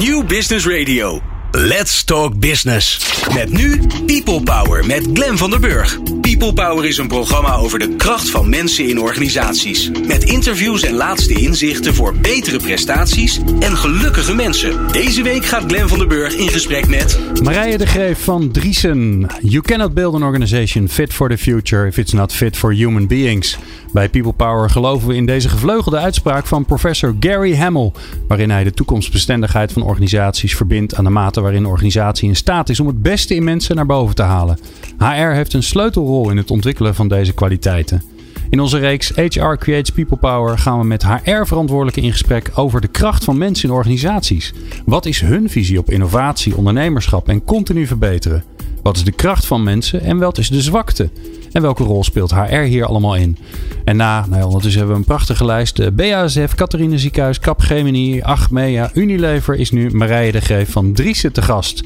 New Business Radio. Let's Talk Business. Met nu People Power met Glen van der Burg. People Power is een programma over de kracht van mensen in organisaties. Met interviews en laatste inzichten voor betere prestaties en gelukkige mensen. Deze week gaat Glen van der Burg in gesprek met... Marije de Greef van Driesen. You cannot build an organization fit for the future if it's not fit for human beings. Bij People Power geloven we in deze gevleugelde uitspraak van professor Gary Hamel, waarin hij de toekomstbestendigheid van organisaties verbindt aan de mate waarin een organisatie in staat is om het beste in mensen naar boven te halen. HR heeft een sleutelrol in het ontwikkelen van deze kwaliteiten. In onze reeks HR Creates People Power gaan we met HR-verantwoordelijken in gesprek over de kracht van mensen in organisaties. Wat is hun visie op innovatie, ondernemerschap en continu verbeteren? Wat is de kracht van mensen en wat is de zwakte? En welke rol speelt HR hier allemaal in? En na, nou ondertussen hebben we een prachtige lijst. BASF, Catharine Ziekenhuis, Capgemini, Achmea, Unilever is nu Marije de Greef van Driessen te gast.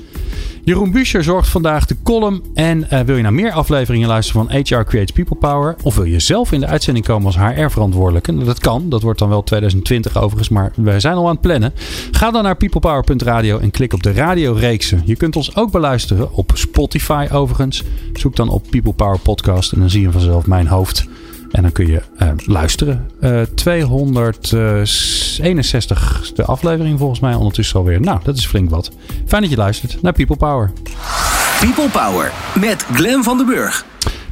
Jeroen Buescher zorgt vandaag de column. En uh, wil je naar meer afleveringen luisteren van HR Creates People Power? Of wil je zelf in de uitzending komen als HR-verantwoordelijke? Nou, dat kan. Dat wordt dan wel 2020 overigens, maar we zijn al aan het plannen. Ga dan naar peoplepower.radio en klik op de radioreeksen. Je kunt ons ook beluisteren op Spotify overigens. Zoek dan op People Power Podcast en dan zie je vanzelf mijn hoofd. En dan kun je uh, luisteren. Uh, 261 de aflevering volgens mij ondertussen alweer. Nou, dat is flink wat. Fijn dat je luistert naar People Power. People Power met Glen van den Burg.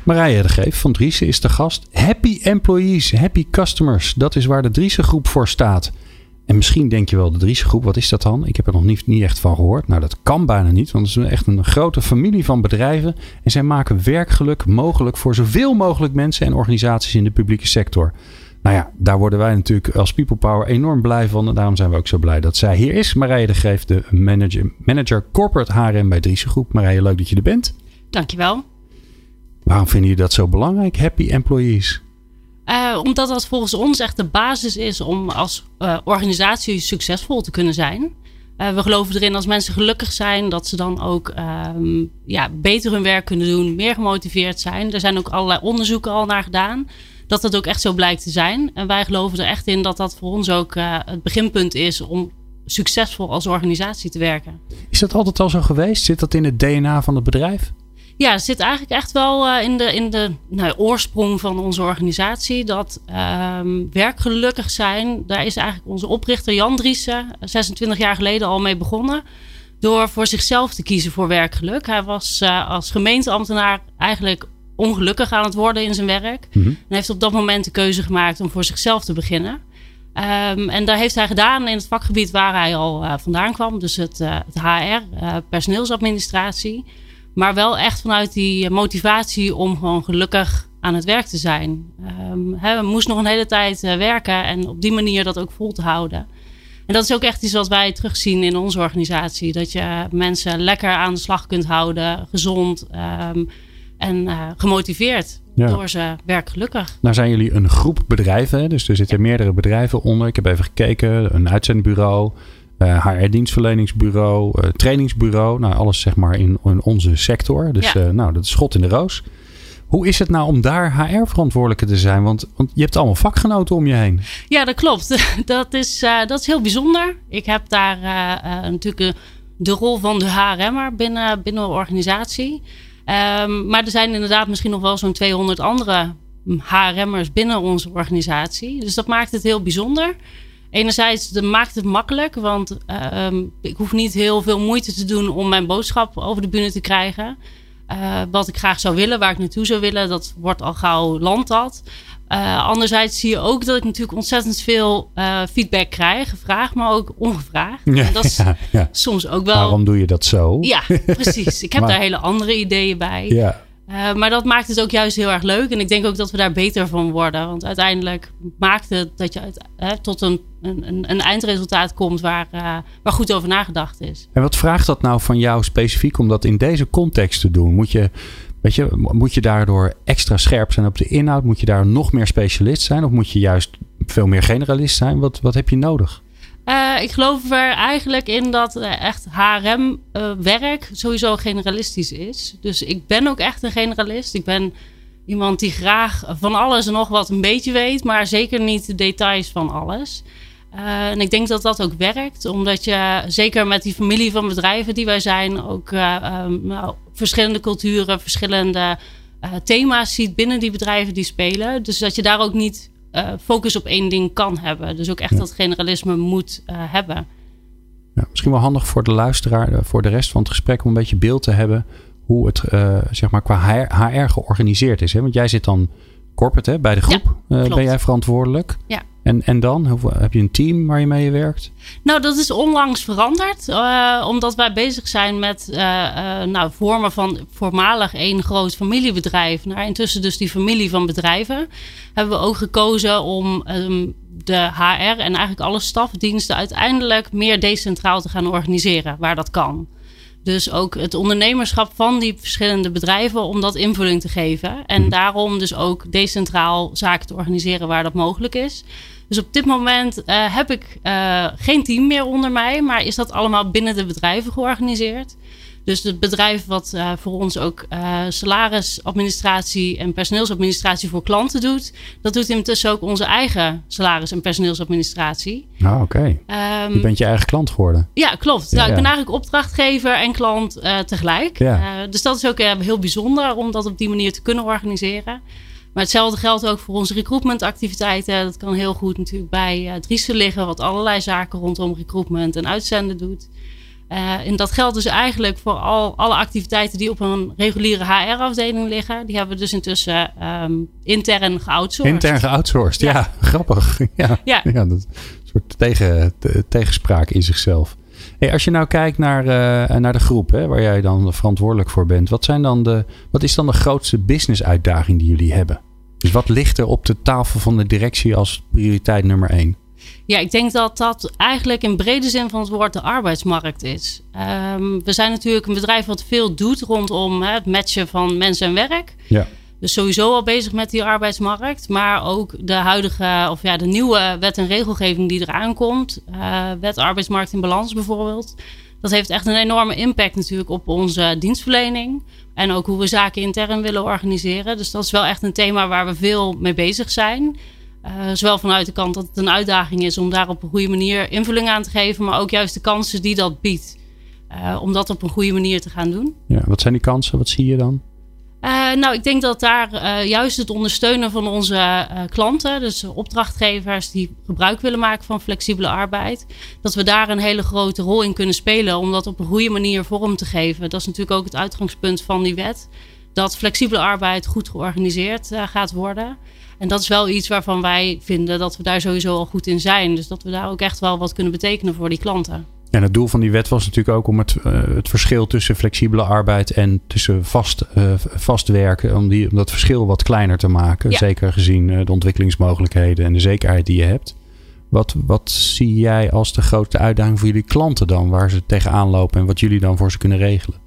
Marije de Geef van Driessen is de gast. Happy employees, happy customers. Dat is waar de Driessen groep voor staat. En misschien denk je wel, de Driessen groep, wat is dat dan? Ik heb er nog niet, niet echt van gehoord. Nou, dat kan bijna niet, want het is echt een grote familie van bedrijven. En zij maken werkgeluk mogelijk voor zoveel mogelijk mensen en organisaties in de publieke sector. Nou ja, daar worden wij natuurlijk als People Power enorm blij van. En daarom zijn we ook zo blij dat zij hier is. Marije de Greef, de manager, manager Corporate HRM bij Driessen Groep. Marije, leuk dat je er bent. Dankjewel. Waarom vinden jullie dat zo belangrijk, happy employees? Uh, omdat dat volgens ons echt de basis is om als uh, organisatie succesvol te kunnen zijn. Uh, we geloven erin als mensen gelukkig zijn, dat ze dan ook um, ja, beter hun werk kunnen doen, meer gemotiveerd zijn. Er zijn ook allerlei onderzoeken al naar gedaan dat dat ook echt zo blijkt te zijn. En wij geloven er echt in dat dat voor ons ook het beginpunt is om succesvol als organisatie te werken. Is dat altijd al zo geweest? Zit dat in het DNA van het bedrijf? Ja, het zit eigenlijk echt wel uh, in de, in de nou, oorsprong van onze organisatie. Dat um, werkgelukkig zijn, daar is eigenlijk onze oprichter Jan Driessen 26 jaar geleden al mee begonnen. Door voor zichzelf te kiezen voor werkgeluk. Hij was uh, als gemeenteambtenaar eigenlijk ongelukkig aan het worden in zijn werk. Mm -hmm. En heeft op dat moment de keuze gemaakt om voor zichzelf te beginnen. Um, en daar heeft hij gedaan in het vakgebied waar hij al uh, vandaan kwam. Dus het, het HR, personeelsadministratie. Maar wel echt vanuit die motivatie om gewoon gelukkig aan het werk te zijn. Um, we moesten nog een hele tijd uh, werken en op die manier dat ook vol te houden. En dat is ook echt iets wat wij terugzien in onze organisatie. Dat je mensen lekker aan de slag kunt houden, gezond um, en uh, gemotiveerd. Ja. Door ze werkgelukkig. Nou zijn jullie een groep bedrijven, dus er zitten ja. meerdere bedrijven onder. Ik heb even gekeken, een uitzendbureau, HR-dienstverleningsbureau, uh, trainingsbureau. Nou, alles zeg maar in, in onze sector. Dus ja. uh, nou, dat is schot in de roos. Hoe is het nou om daar HR-verantwoordelijke te zijn? Want, want je hebt allemaal vakgenoten om je heen. Ja, dat klopt. Dat is, dat is heel bijzonder. Ik heb daar natuurlijk de rol van de HRM'er binnen, binnen de organisatie. Um, maar er zijn inderdaad misschien nog wel zo'n 200 andere HRM'ers binnen onze organisatie. Dus dat maakt het heel bijzonder enerzijds dat maakt het makkelijk, want uh, ik hoef niet heel veel moeite te doen om mijn boodschap over de bühne te krijgen. Uh, wat ik graag zou willen, waar ik naartoe zou willen, dat wordt al gauw land dat. Uh, anderzijds zie je ook dat ik natuurlijk ontzettend veel uh, feedback krijg, gevraagd, maar ook ongevraagd. Ja, en dat is ja, ja. soms ook wel. Waarom doe je dat zo? Ja, precies. Ik heb maar... daar hele andere ideeën bij. Ja. Uh, maar dat maakt het ook juist heel erg leuk. En ik denk ook dat we daar beter van worden. Want uiteindelijk maakt het dat je tot een, een, een, eindresultaat komt waar, uh, waar goed over nagedacht is. En wat vraagt dat nou van jou specifiek om dat in deze context te doen? Moet je, weet je, moet je daardoor extra scherp zijn op de inhoud? Moet je daar nog meer specialist zijn? Of moet je juist veel meer generalist zijn? Wat, wat heb je nodig? Uh, ik geloof er eigenlijk in dat echt HRM-werk uh, sowieso generalistisch is. Dus ik ben ook echt een generalist. Ik ben iemand die graag van alles en nog wat een beetje weet, maar zeker niet de details van alles. En ik denk dat dat ook werkt, omdat je zeker met die familie van bedrijven die wij zijn, ook um, nou, verschillende culturen, verschillende thema's ziet binnen die bedrijven die spelen. Dus dat je daar ook niet focus op één ding kan hebben. Dus ook echt ja. dat generalisme moet hebben. Ja, misschien wel handig voor de luisteraar, voor de rest van het gesprek, om een beetje beeld te hebben hoe het zeg maar qua HR georganiseerd is. Hè? Want jij zit dan corporate hè, bij de groep. Ja, ben jij verantwoordelijk? Ja. En, en dan? Heb je een team waar je mee werkt? Nou, dat is onlangs veranderd. Uh, omdat wij bezig zijn met uh, uh, nou, vormen van voormalig één groot familiebedrijf. Naar intussen dus die familie van bedrijven. Hebben we ook gekozen om um, de HR en eigenlijk alle stafdiensten uiteindelijk meer decentraal te gaan organiseren. Waar dat kan. Dus ook het ondernemerschap van die verschillende bedrijven om dat invulling te geven. En daarom dus ook decentraal zaken te organiseren waar dat mogelijk is. Dus op dit moment uh, heb ik uh, geen team meer onder mij, maar is dat allemaal binnen de bedrijven georganiseerd. Dus het bedrijf wat uh, voor ons ook salarisadministratie en personeelsadministratie voor klanten doet, dat doet intussen ook onze eigen salaris- en personeelsadministratie. Ah, oké. Okay. Um, je bent je eigen klant geworden. Ja, klopt. Ja, nou, ik ben eigenlijk opdrachtgever en klant tegelijk. Ja. dus dat is ook heel bijzonder om dat op die manier te kunnen organiseren. Maar hetzelfde geldt ook voor onze recruitmentactiviteiten. Dat kan heel goed natuurlijk bij Driessen liggen, wat allerlei zaken rondom recruitment en uitzenden doet. Uh, en dat geldt dus eigenlijk voor al, alle activiteiten die op een reguliere HR-afdeling liggen. Die hebben we dus intussen um, intern geoutsourced. Intern geoutsourced, ja, ja grappig. Ja, ja. ja dat soort tegen, te, tegenspraak in zichzelf. Hey, als je nou kijkt naar, uh, naar de groep hè, waar jij dan verantwoordelijk voor bent, wat, zijn dan de, wat is dan de grootste business-uitdaging die jullie hebben? Dus wat ligt er op de tafel van de directie als prioriteit nummer één? Ja, ik denk dat dat eigenlijk in brede zin van het woord de arbeidsmarkt is. Um, we zijn natuurlijk een bedrijf wat veel doet rondom hè, het matchen van mensen en werk. Ja. Dus sowieso al bezig met die arbeidsmarkt. Maar ook de huidige, of ja, de nieuwe wet en regelgeving die eraan komt. Uh, wet arbeidsmarkt in balans bijvoorbeeld. Dat heeft echt een enorme impact natuurlijk op onze dienstverlening. En ook hoe we zaken intern willen organiseren. Dus dat is wel echt een thema waar we veel mee bezig zijn. Uh, zowel vanuit de kant dat het een uitdaging is om daar op een goede manier invulling aan te geven. Maar ook juist de kansen die dat biedt. Uh, om dat op een goede manier te gaan doen. Ja, wat zijn die kansen? Wat zie je dan? Uh, nou, ik denk dat daar juist het ondersteunen van onze klanten, dus opdrachtgevers die gebruik willen maken van flexibele arbeid, dat we daar een hele grote rol in kunnen spelen om dat op een goede manier vorm te geven. Dat is natuurlijk ook het uitgangspunt van die wet, dat flexibele arbeid goed georganiseerd gaat worden. En dat is wel iets waarvan wij vinden dat we daar sowieso al goed in zijn. Dus dat we daar ook echt wel wat kunnen betekenen voor die klanten. En het doel van die wet was natuurlijk ook om het, uh, het verschil tussen flexibele arbeid en tussen vast, uh, vast werken, om, die, om dat verschil wat kleiner te maken. Ja. Zeker gezien uh, de ontwikkelingsmogelijkheden en de zekerheid die je hebt. Wat, wat zie jij als de grootste uitdaging voor jullie klanten dan, waar ze tegenaan lopen en wat jullie dan voor ze kunnen regelen?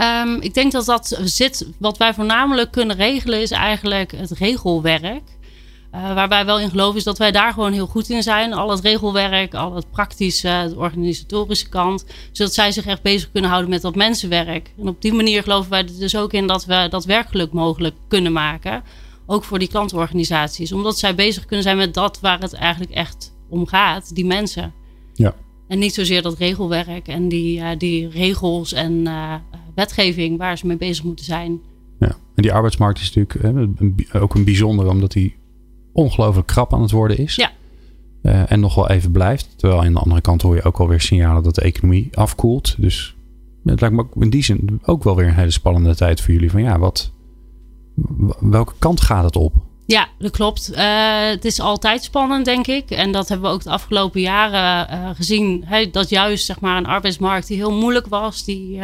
Um, ik denk dat dat zit, wat wij voornamelijk kunnen regelen, is eigenlijk het regelwerk. Uh, waar wij wel in geloven is dat wij daar gewoon heel goed in zijn. Al het regelwerk, al het praktische, de organisatorische kant. Zodat zij zich echt bezig kunnen houden met dat mensenwerk. En op die manier geloven wij er dus ook in dat we dat werkgeluk mogelijk kunnen maken. Ook voor die klantorganisaties. Omdat zij bezig kunnen zijn met dat waar het eigenlijk echt om gaat. Die mensen. Ja. En niet zozeer dat regelwerk en die, uh, die regels en uh, wetgeving waar ze mee bezig moeten zijn. Ja, en die arbeidsmarkt is natuurlijk hè, ook een bijzonder omdat die ongelooflijk krap aan het worden is. Ja. Uh, en nog wel even blijft. Terwijl aan de andere kant hoor je ook alweer signalen dat de economie afkoelt. Dus het lijkt me ook in die zin ook wel weer een hele spannende tijd voor jullie. Van ja, wat, welke kant gaat het op? Ja, dat klopt. Uh, het is altijd spannend, denk ik. En dat hebben we ook de afgelopen jaren uh, gezien. Dat juist zeg maar, een arbeidsmarkt die heel moeilijk was, die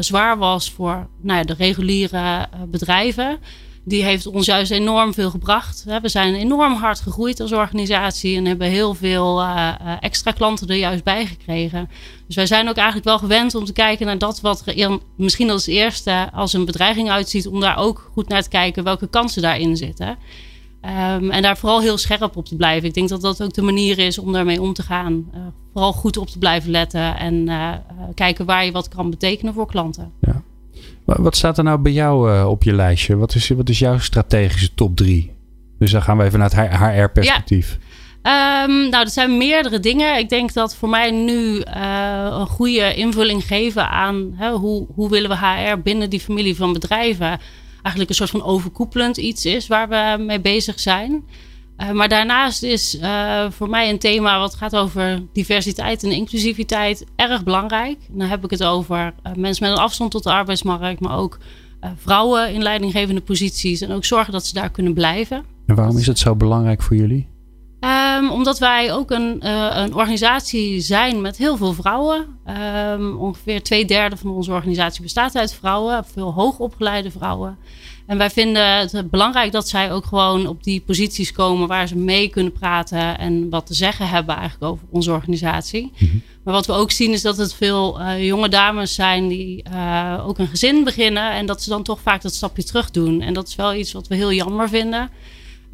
zwaar was voor nou ja, de reguliere bedrijven die heeft ons juist enorm veel gebracht. We zijn enorm hard gegroeid als organisatie en hebben heel veel uh, extra klanten er juist bij gekregen. Dus wij zijn ook eigenlijk wel gewend om te kijken naar dat wat er misschien als eerste als een bedreiging uitziet, om daar ook goed naar te kijken welke kansen daarin zitten. Um, en daar vooral heel scherp op te blijven. Ik denk dat dat ook de manier is om daarmee om te gaan. Uh, vooral goed op te blijven letten en kijken waar je wat kan betekenen voor klanten. Ja. Wat staat er nou bij jou uh, op je lijstje? Wat is, wat is jouw strategische top 3? Dus dan gaan we even naar het HR-perspectief. Ja. Um, nou, er zijn meerdere dingen. Ik denk dat voor mij nu een goede invulling geven aan hè, hoe, hoe willen we HR binnen die familie van bedrijven eigenlijk een soort van overkoepelend iets is waar we mee bezig zijn. Uh, maar daarnaast is uh, voor mij een thema wat gaat over diversiteit en inclusiviteit erg belangrijk. En dan heb ik het over mensen met een afstand tot de arbeidsmarkt, maar ook vrouwen in leidinggevende posities en ook zorgen dat ze daar kunnen blijven. En waarom is het zo belangrijk voor jullie? Um, omdat wij ook een, uh, een, organisatie zijn met heel veel vrouwen. Um, ongeveer twee derde van onze organisatie bestaat uit vrouwen, veel hoogopgeleide vrouwen. En wij vinden het belangrijk dat zij ook gewoon op die posities komen waar ze mee kunnen praten en wat te zeggen hebben eigenlijk over onze organisatie. Mm -hmm. Maar wat we ook zien is dat het veel uh, jonge dames zijn die uh, ook een gezin beginnen en dat ze dan toch vaak dat stapje terug doen. En dat is wel iets wat we heel jammer vinden.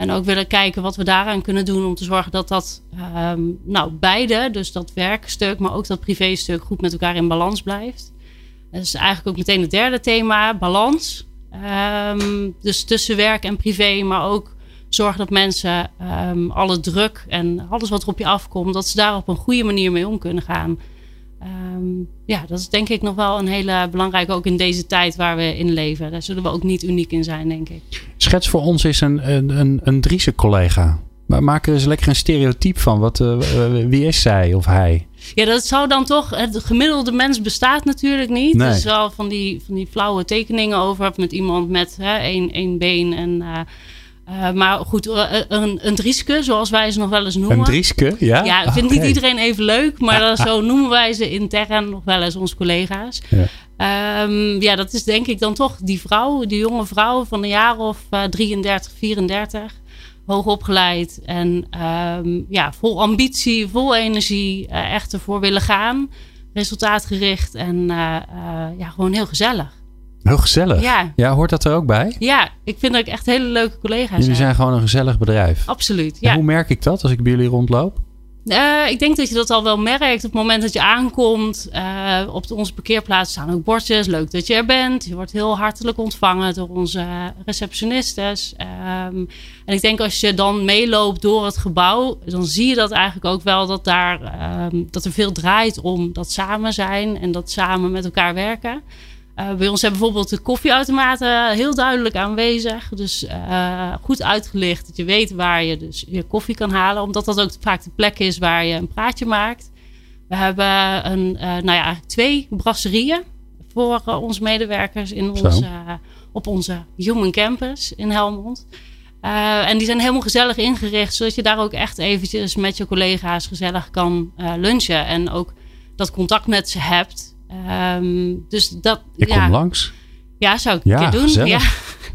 En ook willen kijken wat we daaraan kunnen doen om te zorgen dat dat, um, nou, beide, dus dat werkstuk, maar ook dat privéstuk, goed met elkaar in balans blijft. Dat is eigenlijk ook meteen het derde thema, balans. Um, dus tussen werk en privé, maar ook zorgen dat mensen um, alle druk en alles wat er op je afkomt, dat ze daar op een goede manier mee om kunnen gaan. Um, ja, dat is denk ik nog wel een hele belangrijke, ook in deze tijd waar we in leven. Daar zullen we ook niet uniek in zijn, denk ik. Schets voor ons is een, een, een, een Driese collega. Maar maak er eens lekker een stereotype van. Wat, uh, wie is zij of hij? Ja, dat zou dan toch. Het gemiddelde mens bestaat natuurlijk niet. Nee. Dus wel van die, van die flauwe tekeningen over met iemand met hè, één, één been en. Uh, uh, maar goed, uh, een, een drieske, zoals wij ze nog wel eens noemen. Een drieske, ja? Ja, vindt okay. niet iedereen even leuk, maar zo noemen wij ze intern nog wel eens onze collega's. Ja. Um, ja, dat is denk ik dan toch die vrouw, die jonge vrouw van een jaar of uh, 33, 34. Hoog opgeleid en um, ja, vol ambitie, vol energie, echt ervoor willen gaan. Resultaatgericht en ja, gewoon heel gezellig. Heel gezellig. Ja. ja, hoort dat er ook bij? Ja, ik vind dat ik echt hele leuke collega's Jullie zijn gewoon een gezellig bedrijf. Absoluut, ja. En hoe merk ik dat als ik bij jullie rondloop? Uh, ik denk dat je dat al wel merkt op het moment dat je aankomt. Uh, op de, onze parkeerplaats staan ook bordjes. Leuk dat je er bent. Je wordt heel hartelijk ontvangen door onze receptionistes. Um, en ik denk als je dan meeloopt door het gebouw, dan zie je dat eigenlijk ook wel dat, daar, um, dat er veel draait om dat samen zijn en dat samen met elkaar werken. Uh, bij ons hebben bijvoorbeeld de koffieautomaten heel duidelijk aanwezig. Dus uh, goed uitgelicht dat je weet waar je dus je koffie kan halen. Omdat dat ook vaak de plek is waar je een praatje maakt. We hebben een, uh, nou ja, twee brasserieën voor onze medewerkers in onze, op onze Human Campus in Helmond. en die zijn helemaal gezellig ingericht, zodat je daar ook echt eventjes met je collega's gezellig kan lunchen. En ook dat contact met ze hebt. Um, dus dat. Ik ja, kom langs. Ja, zou ik ja, een keer doen. Gezellig. Ja.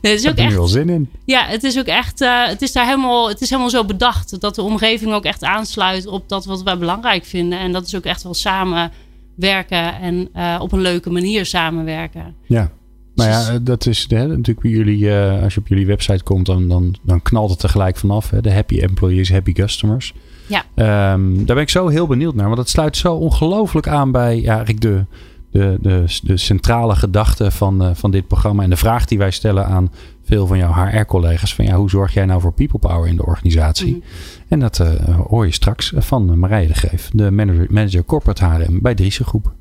Nee, het is Ik ook heb er nu echt. wel zin in. Ja, het is ook echt. Uh, het is daar helemaal. Het is helemaal zo bedacht dat de omgeving ook echt aansluit op dat wat wij belangrijk vinden. En dat is ook echt wel samenwerken en uh, op een leuke manier samenwerken. Ja. Nou ja, dat is hè, natuurlijk bij jullie, uh, als je op jullie website komt, dan, dan, dan knalt het er gelijk vanaf. Hè? De happy employees, happy customers. Ja. Um, daar ben ik zo heel benieuwd naar. Want dat sluit zo ongelooflijk aan bij ja, eigenlijk de, de, de, de centrale gedachte van, uh, van dit programma. En de vraag die wij stellen aan veel van jouw HR-collega's. Van ja, hoe zorg jij nou voor people power in de organisatie? Mm. En dat uh, hoor je straks van Marije de Greef, de manager, manager corporate HRM bij Driese Groep.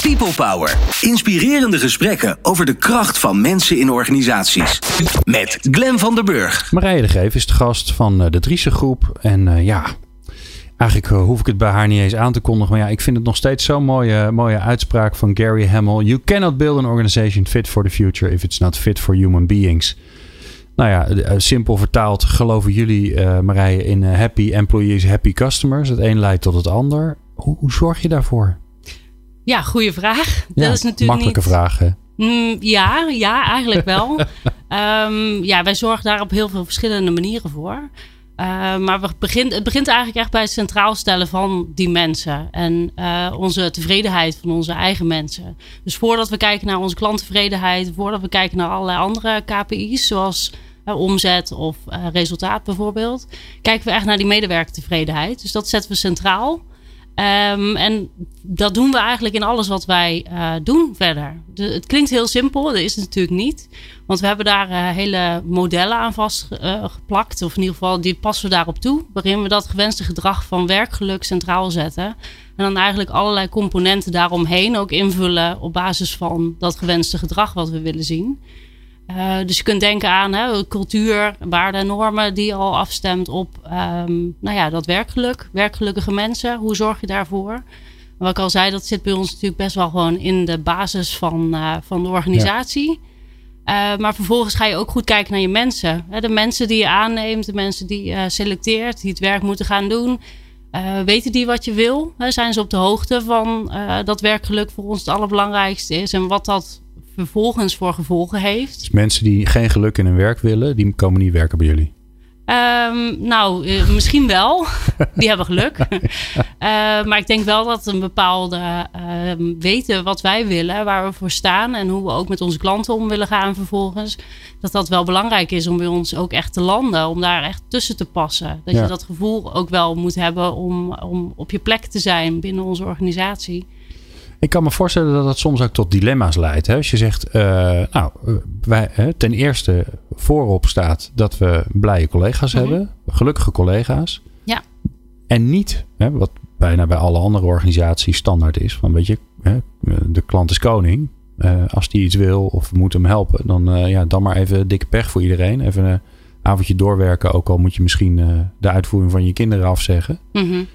People Power. Inspirerende gesprekken over de kracht van mensen in organisaties. Met Glen van der Burg. Marije de Greef is de gast van de Driese Groep. En uh, ja, eigenlijk hoef ik het bij haar niet eens aan te kondigen. Maar ja, ik vind het nog steeds zo'n mooie, mooie uitspraak van Gary Hamel. You cannot build an organization fit for the future if it's not fit for human beings. Nou ja, simpel vertaald geloven jullie, uh, Marije, in happy employees, happy customers. Het een leidt tot het ander. Hoe, hoe zorg je daarvoor? Ja, goede vraag. Ja, dat is natuurlijk makkelijke niet... vraag, hè? Mm, ja, ja, eigenlijk wel. um, ja, wij zorgen daar op heel veel verschillende manieren voor. Uh, maar we begint, het begint eigenlijk echt bij het centraal stellen van die mensen. En uh, onze tevredenheid van onze eigen mensen. Dus voordat we kijken naar onze klanttevredenheid, voordat we kijken naar allerlei andere KPI's, zoals uh, omzet of resultaat bijvoorbeeld, kijken we echt naar die medewerkertevredenheid. Dus dat zetten we centraal. Ehm, en dat doen we eigenlijk in alles wat wij uh, doen verder. De, het klinkt heel simpel, dat is het natuurlijk niet. Want we hebben daar uh, hele modellen aan vastgeplakt. Uh, of in ieder geval, die passen we daarop toe. Waarin we dat gewenste gedrag van werkgeluk centraal zetten. En dan eigenlijk allerlei componenten daaromheen ook invullen op basis van dat gewenste gedrag wat we willen zien. Uh, dus je kunt denken aan hè, cultuur, waarden en normen die al afstemt op um, nou ja, dat werkgeluk. Werkgelukkige mensen, hoe zorg je daarvoor? Wat ik al zei, dat zit bij ons natuurlijk best wel gewoon in de basis van, uh, van de organisatie. Ja. Uh, maar vervolgens ga je ook goed kijken naar je mensen. Hè, de mensen die je aanneemt, de mensen die je selecteert, die het werk moeten gaan doen. weten die wat je wil? Hè, zijn ze op de hoogte van dat werkgeluk voor ons het allerbelangrijkste is en wat dat vervolgens voor gevolgen heeft. Dus mensen die geen geluk in hun werk willen, die komen niet werken bij jullie? Um, nou, uh, misschien wel. Die hebben geluk. uh, maar ik denk wel dat een bepaalde uh, weten wat wij willen, waar we voor staan en hoe we ook met onze klanten om willen gaan vervolgens. Dat dat wel belangrijk is om bij ons ook echt te landen, om daar echt tussen te passen. Dat ja. je dat gevoel ook wel moet hebben om, om op je plek te zijn binnen onze organisatie. Ik kan me voorstellen dat dat soms ook tot dilemma's leidt. Hè? Als je zegt, uh, nou, wij, hè, ten eerste voorop staat dat we blije collega's mm-hmm. hebben, gelukkige collega's. Ja. En niet, hè, wat bijna bij alle andere organisaties standaard is, van weet je, hè, de klant is koning. Uh, als die iets wil of we moeten hem helpen, dan, uh, ja, dan maar even dikke pech voor iedereen. Even een avondje doorwerken, ook al moet je misschien de uitvoering van je kinderen afzeggen. Mm-hmm.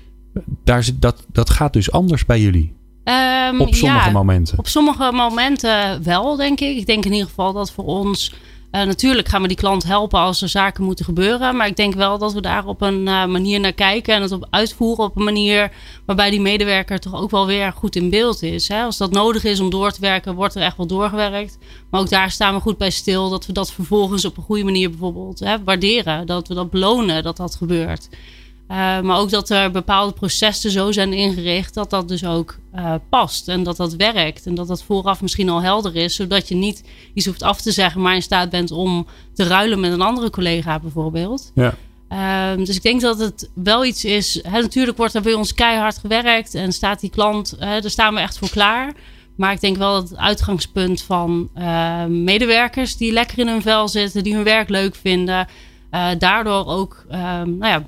Daar zit, dat, dat gaat dus anders bij jullie. Um, op sommige ja, momenten? Op sommige momenten wel, denk ik. Ik denk in ieder geval dat voor ons... Uh, natuurlijk gaan we die klant helpen als er zaken moeten gebeuren. Maar ik denk wel dat we daar op een uh, manier naar kijken. En het op uitvoeren op een manier waarbij die medewerker toch ook wel weer goed in beeld is. Hè? Als dat nodig is om door te werken, wordt er echt wel doorgewerkt. Maar ook daar staan we goed bij stil. Dat we dat vervolgens op een goede manier bijvoorbeeld hè, waarderen. Dat we dat belonen dat dat gebeurt. Uh, maar ook dat er bepaalde processen zo zijn ingericht dat dat dus ook uh, past en dat dat werkt. En dat dat vooraf misschien al helder is, zodat je niet iets hoeft af te zeggen, maar in staat bent om te ruilen met een andere collega bijvoorbeeld. Ja. Uh, dus ik denk dat het wel iets is. Natuurlijk wordt er bij ons keihard gewerkt en staat die klant, hè, daar staan we echt voor klaar. Maar ik denk wel dat het uitgangspunt van ehm, medewerkers die lekker in hun vel zitten, die hun werk leuk vinden, uh, daardoor ook ehm, nou ja,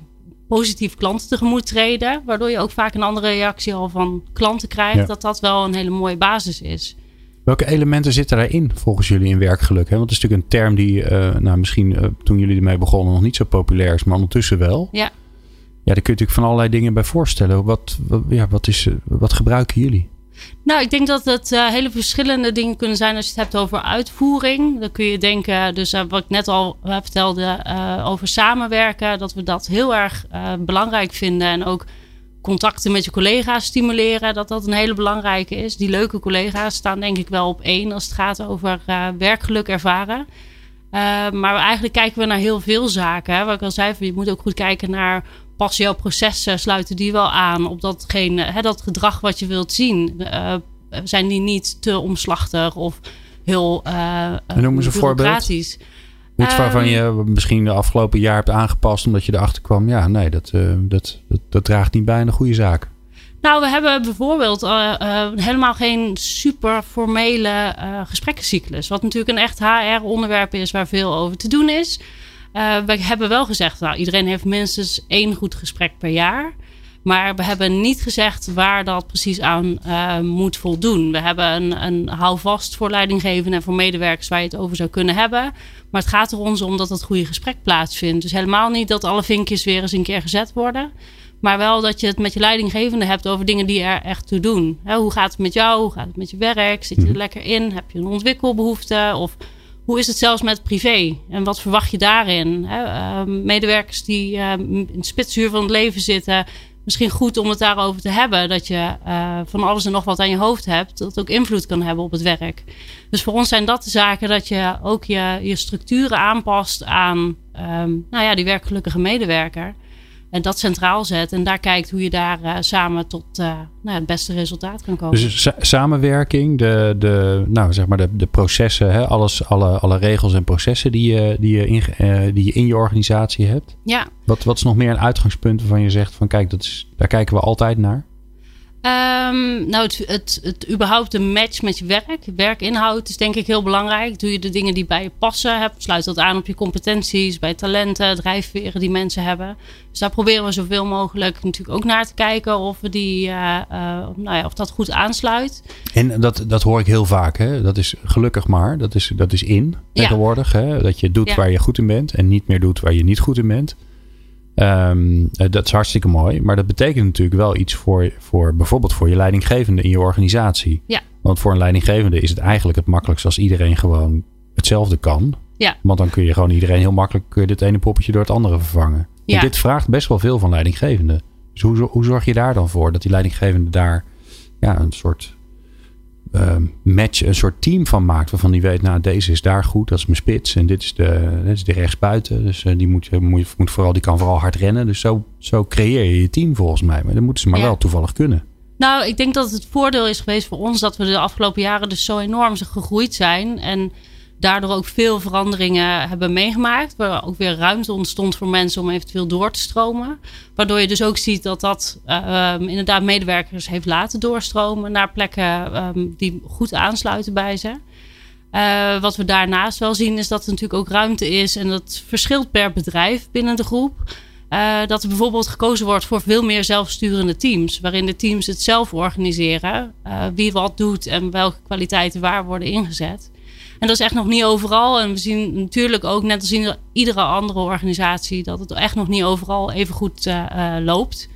positief klanten tegemoet treden. Waardoor je ook vaak een andere reactie al van klanten krijgt. Ja. Dat dat wel een hele mooie basis is. Welke elementen zitten daarin volgens jullie in werkgeluk? Hè? Want het is natuurlijk een term die uh, nou, misschien uh, toen jullie ermee begonnen nog niet zo populair is, maar ondertussen wel. Ja. Ja, daar kun je natuurlijk van allerlei dingen bij voorstellen. Wat, wat, ja, wat, is, wat gebruiken jullie? Nou, ik denk dat het uh, hele verschillende dingen kunnen zijn als je het hebt over uitvoering. Dan kun je denken, dus uh, wat ik net al uh, vertelde over samenwerken, dat we dat heel erg belangrijk vinden. En ook contacten met je collega's stimuleren, dat dat een hele belangrijke is. Die leuke collega's staan denk ik wel op één als het gaat over werkgeluk ervaren. maar eigenlijk kijken we naar heel veel zaken. Hè. Wat ik al zei, je moet ook goed kijken naar passen jouw processen, sluiten die wel aan op datgene, hè, dat gedrag wat je wilt zien? Uh, zijn die niet te omslachtig of heel uh, Noem eens een voorbeeld. Iets waarvan je ehm, misschien de afgelopen jaar hebt aangepast omdat je erachter kwam. Ja, nee, dat, uh, dat, dat, dat, draagt niet bij een goede zaak. Nou, we hebben bijvoorbeeld uh, uh, helemaal geen super formele gesprekkencyclus. Wat natuurlijk een echt HR-onderwerp is waar veel over te doen is. Uh, we hebben wel gezegd, nou, iedereen heeft minstens één goed gesprek per jaar. Maar we hebben niet gezegd waar dat precies aan uh, moet voldoen. We hebben een, een houvast voor leidinggevenden en voor medewerkers waar je het over zou kunnen hebben. Maar het gaat er ons om dat het goede gesprek plaatsvindt. Dus helemaal niet dat alle vinkjes weer eens een keer gezet worden. Maar wel dat je het met je leidinggevende hebt over dingen die er echt toe doen. He, hoe gaat het met jou? Hoe gaat het met je werk? Zit je er mhm. lekker in? Heb je een ontwikkelbehoefte? Of hoe is het zelfs met privé? En wat verwacht je daarin? Uh, medewerkers die uh, in het spitsuur van het leven zitten. Misschien goed om het daarover te hebben. Dat je uh, van alles en nog wat aan je hoofd hebt. Dat ook invloed kan hebben op het werk. Dus voor ons zijn dat de zaken dat je ook je, je structuren aanpast aan um, nou ja, die werkgelukkige medewerker. En dat centraal zet. En daar kijkt hoe je daar uh, samen tot uh, nou, het beste resultaat kan komen. Dus samenwerking, de, de, nou, zeg maar de, de processen, hè, alles, alle, alle regels en processen die je, die, je in, uh, die je in je organisatie hebt. Ja. Wat, wat is nog meer een uitgangspunt waarvan je zegt van kijk, dat is, daar kijken we altijd naar? Um, nou, het, het, het überhaupt een match met je werk. Werkinhoud is denk ik heel belangrijk. Doe je de dingen die bij je passen. Heb, sluit dat aan op je competenties, bij talenten, drijfveren die mensen hebben. Dus daar proberen we zoveel mogelijk natuurlijk ook naar te kijken of we die, uh, uh, nou ja, of dat goed aansluit. En dat, dat hoor ik heel vaak. Hè? Dat is gelukkig maar. Dat is, dat is in tegenwoordig. Ja. Hè? Dat je doet ja. waar je goed in bent en niet meer doet waar je niet goed in bent. Um, dat is hartstikke mooi. Maar dat betekent natuurlijk wel iets voor, voor bijvoorbeeld voor je leidinggevende in je organisatie. Ja. Want voor een leidinggevende is het eigenlijk het makkelijkst als iedereen gewoon hetzelfde kan. Ja. Want dan kun je gewoon iedereen heel makkelijk dit ene poppetje door het andere vervangen. Ja. En dit vraagt best wel veel van leidinggevenden. Dus hoe, hoe zorg je daar dan voor dat die leidinggevende daar ja, een soort uh, match, een soort team van maakt. Waarvan die weet, nou deze is daar goed, dat is mijn spits. En dit is de, dit is de rechtsbuiten. Dus uh, die moet, moet, moet vooral, die kan vooral hard rennen. Dus zo, zo creëer je je team volgens mij. Maar dat moeten ze maar ja. wel toevallig kunnen. Nou, ik denk dat het voordeel is geweest voor ons dat we de afgelopen jaren dus zo enorm gegroeid zijn. En daardoor ook veel veranderingen hebben meegemaakt. Waar ook weer ruimte ontstond voor mensen om eventueel door te stromen. Waardoor je dus ook ziet dat dat um, inderdaad medewerkers heeft laten doorstromen naar plekken um, die goed aansluiten bij ze. Uh, wat we daarnaast wel zien is dat er natuurlijk ook ruimte is en dat verschilt per bedrijf binnen de groep. Uh, dat er bijvoorbeeld gekozen wordt voor veel meer zelfsturende teams. Waarin de teams het zelf organiseren. Uh, wie wat doet en welke kwaliteiten waar worden ingezet. En dat is echt nog niet overal. En we zien natuurlijk ook, net als in iedere andere organisatie, dat het echt nog niet overal even goed uh, uh, loopt.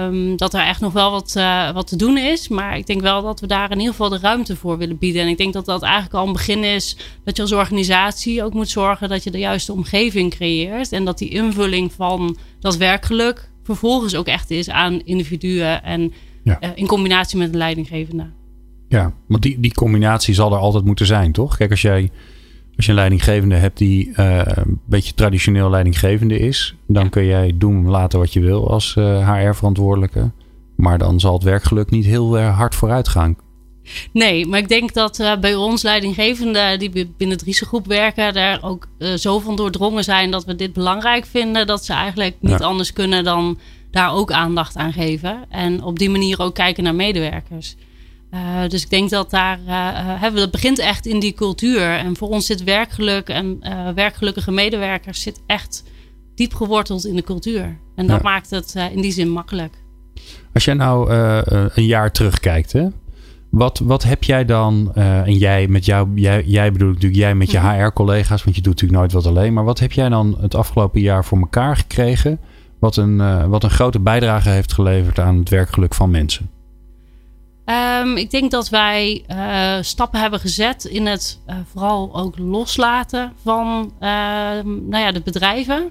Um, dat er echt nog wel wat, uh, wat te doen is. Maar ik denk wel dat we daar in ieder geval de ruimte voor willen bieden. En ik denk dat dat eigenlijk al een begin is dat je als organisatie ook moet zorgen dat je de juiste omgeving creëert. En dat die invulling van dat werkgeluk vervolgens ook echt is aan individuen en ja. in combinatie met een leidinggevende. Ja, want die, die combinatie zal er altijd moeten zijn, toch? Kijk, als jij als je een leidinggevende hebt die uh, een beetje traditioneel leidinggevende is, dan kun jij doen laten wat je wil als uh, HR-verantwoordelijke. Maar dan zal het werkgeluk niet heel uh, hard vooruit gaan. Nee, maar ik denk dat bij ons leidinggevenden die binnen het risicogroep werken, daar ook zo van doordrongen zijn dat we dit belangrijk vinden, dat ze eigenlijk niet ja. anders kunnen dan daar ook aandacht aan geven. En op die manier ook kijken naar medewerkers. Uh, dus ik denk dat daar uh, dat begint echt in die cultuur. En voor ons zit werkgeluk en uh, werkgelukkige medewerkers zit echt diep geworteld in de cultuur. En dat ja. maakt het in die zin makkelijk. Als jij nou een jaar terugkijkt, hè? Wat, wat heb jij dan, en jij met jou, jij, jij bedoel ik natuurlijk jij met je. HR-collega's, want je doet natuurlijk nooit wat alleen. Maar wat heb jij dan het afgelopen jaar voor elkaar gekregen? Wat een, wat een grote bijdrage heeft geleverd aan het werkgeluk van mensen? Um, ik denk dat wij uh, stappen hebben gezet in het uh, vooral ook loslaten van uh, nou ja, de bedrijven.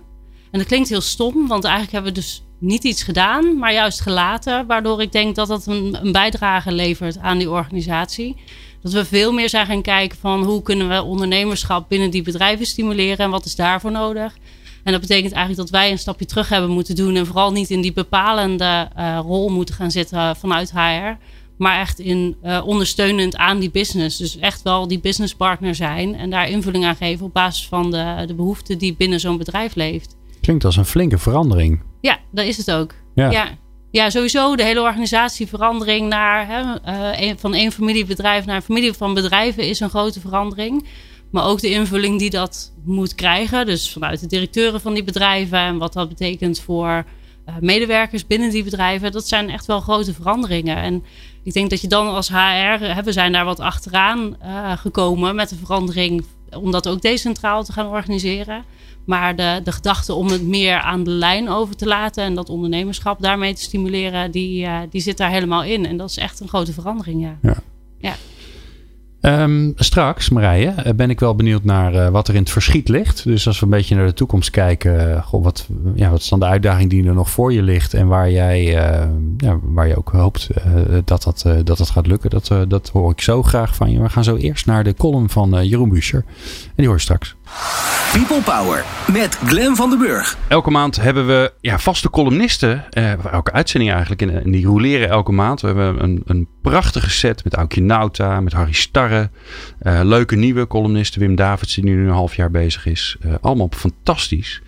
En dat klinkt heel stom, want eigenlijk hebben we dus niet iets gedaan, maar juist gelaten. Waardoor ik denk dat dat een, bijdrage levert aan die organisatie. Dat we veel meer zijn gaan kijken van hoe kunnen we ondernemerschap binnen die bedrijven stimuleren en wat is daarvoor nodig. En dat betekent eigenlijk dat wij een stapje terug hebben moeten doen en vooral niet in die bepalende rol moeten gaan zitten vanuit HR maar echt in uh, ondersteunend aan die business. Dus echt wel die businesspartner zijn en daar invulling aan geven op basis van de, de behoeften die binnen zo'n bedrijf leeft. Klinkt als een flinke verandering. Ja, dat is het ook. Ja. ja. Ja, sowieso de hele organisatieverandering naar hè, uh, een, van één familiebedrijf naar een familie van bedrijven is een grote verandering. Maar ook de invulling die dat moet krijgen. Dus vanuit de directeuren van die bedrijven en wat dat betekent voor uh, medewerkers binnen die bedrijven. Dat zijn echt wel grote veranderingen. En ik denk dat je dan als HR, hè, we zijn daar wat achteraan uh, gekomen met de verandering om dat ook decentraal te gaan organiseren. Maar de, de gedachte om het meer aan de lijn over te laten en dat ondernemerschap daarmee te stimuleren, die, uh, die zit daar helemaal in. En dat is echt een grote verandering, ja. ja. ja. Um, straks, Marije, ben ik wel benieuwd naar uh, wat er in het verschiet ligt. Dus als we een beetje naar de toekomst kijken, goh, wat, ja, wat is dan de uitdaging die er nog voor je ligt en waar jij, ja, waar je ook hoopt dat, dat, dat dat gaat lukken? Dat, dat hoor ik zo graag van je. We gaan zo eerst naar de column van Jeroen Buescher. En die hoor je straks. People Power met Glen van den Burg. Elke maand hebben we ja, vaste columnisten. Eh, elke uitzending eigenlijk. En, die roleren elke maand. We hebben een, een prachtige set met Aukje Nauta, met Harry Starre. Uh, leuke nieuwe columnisten. Wim Davids die nu een half jaar bezig is. Uh, allemaal fantastisch.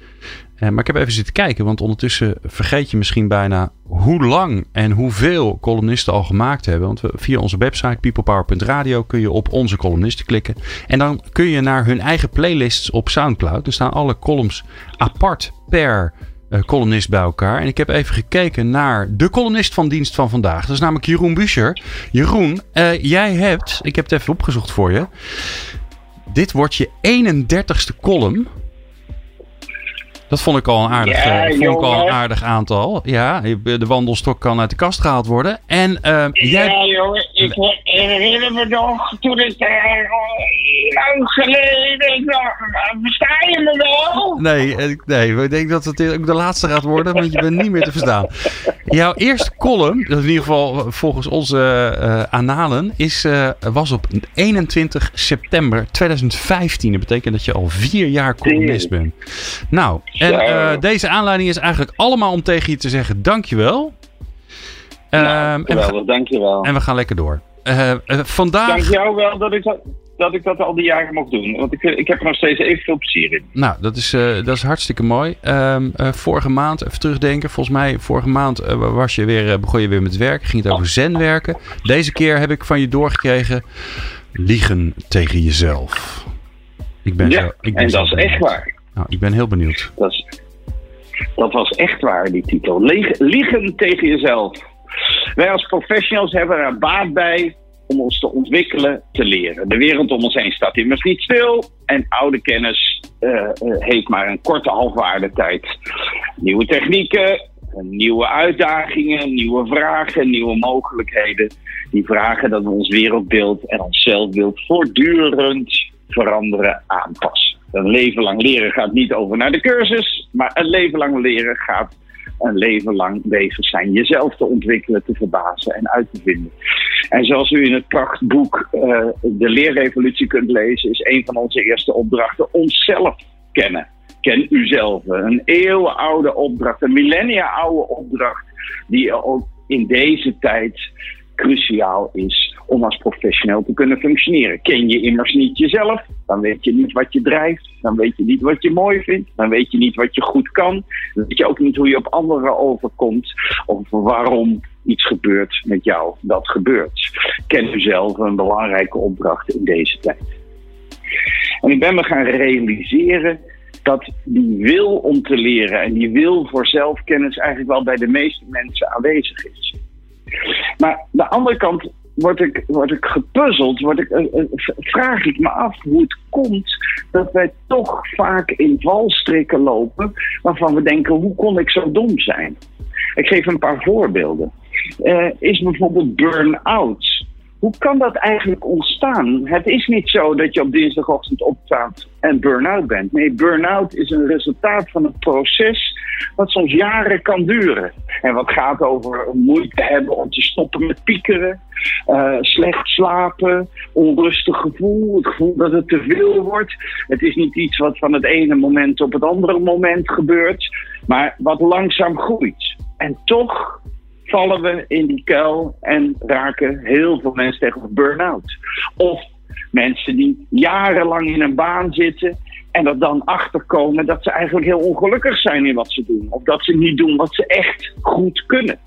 Eh, maar ik heb even zitten kijken, want ondertussen vergeet je misschien bijna hoe lang en hoeveel columnisten al gemaakt hebben. Want via onze website peoplepower.radio kun je op onze columnisten klikken. En dan kun je naar hun eigen playlists op Soundcloud. Er staan alle columns apart per uh, columnist bij elkaar. En ik heb even gekeken naar de columnist van dienst van vandaag. Dat is namelijk Jeroen Buscher. Jeroen, uh, jij hebt, ik heb het even opgezocht voor je. Dit wordt je 31ste column. Dat vond ik al een aardig, ja, uh, vond ik al een aardig aantal. Ja, de wandelstok kan uit de kast gehaald worden. En, uh, jij... Ja, jongen, ik herinner me nog toen het uh, lang geleden. Ik versta je me wel? Nee, nee, ik denk dat het ook de laatste gaat worden, want je bent niet meer te verstaan. Jouw eerste column, dat in ieder geval volgens onze analen, is, was op 21 september 2015. Dat betekent dat je al vier jaar columnist bent. Nou, en uh, deze aanleiding is eigenlijk allemaal om tegen je te zeggen dankjewel. Uh, geweldig, en dankjewel. En we gaan lekker door. Uh, vandaag... Dank jou wel dat ik dat, dat ik dat al die jaren mocht doen. Want ik, ik heb er nog steeds even veel plezier in. Nou, dat is, dat is hartstikke mooi. Ehm, vorige maand, even terugdenken. Volgens mij, vorige maand was je weer, begon je weer met werken. Ging het over zen werken. Deze keer heb ik van je doorgekregen... liegen tegen jezelf. Ik ben ja, zo, ik ben en dat is echt waar. Nou, ik ben heel benieuwd. Dat, dat was echt waar, die titel. liegen tegen jezelf. Wij als professionals hebben er baat bij om ons te ontwikkelen, te leren. De wereld om ons heen staat immers niet stil en oude kennis uh, heeft maar een korte halfwaardetijd. Nieuwe technieken, nieuwe uitdagingen, nieuwe vragen, nieuwe mogelijkheden. Die vragen dat we ons wereldbeeld en ons zelfbeeld voortdurend veranderen, aanpassen. Een leven lang leren gaat niet over naar de cursus, maar een leven lang leren gaat een leven lang bezig zijn jezelf te ontwikkelen, te verbazen en uit te vinden. En zoals u in het prachtboek uh, De Leerrevolutie kunt lezen, is een van onze eerste opdrachten onszelf kennen. Ken uzelf. Een eeuwenoude opdracht, een millennia oude opdracht, die ook in deze tijd cruciaal is om als professioneel te kunnen functioneren. Ken je immers niet jezelf, dan weet je niet wat je drijft, dan weet je niet wat je mooi vindt, dan weet je niet wat je goed kan, dan weet je ook niet hoe je op anderen overkomt of waarom iets gebeurt met jou dat gebeurt. Ken jezelf een belangrijke opdracht in deze tijd. En ik ben me gaan realiseren dat die wil om te leren en die wil voor zelfkennis eigenlijk wel bij de meeste mensen aanwezig is. Maar de andere kant word ik, word ik gepuzzeld, word ik, uh, vraag ik me af hoe het komt dat wij toch vaak in valstrikken lopen waarvan we denken, hoe kon ik zo dom zijn? Ik geef een paar voorbeelden. Uh, is bijvoorbeeld burn-out. Hoe kan dat eigenlijk ontstaan? Het is niet zo dat je op dinsdagochtend opstaat en burn-out bent. Nee, burn-out is een resultaat van een proces wat soms jaren kan duren. En wat gaat over moeite hebben om te stoppen met piekeren, uh, slecht slapen, onrustig gevoel, het gevoel dat het te veel wordt. Het is niet iets wat van het ene moment op het andere moment gebeurt, maar wat langzaam groeit. En toch vallen we in die kuil en raken heel veel mensen tegen burn-out. Of mensen die jarenlang in een baan zitten en er dan achterkomen dat ze eigenlijk heel ongelukkig zijn in wat ze doen. Of dat ze niet doen wat ze echt goed kunnen.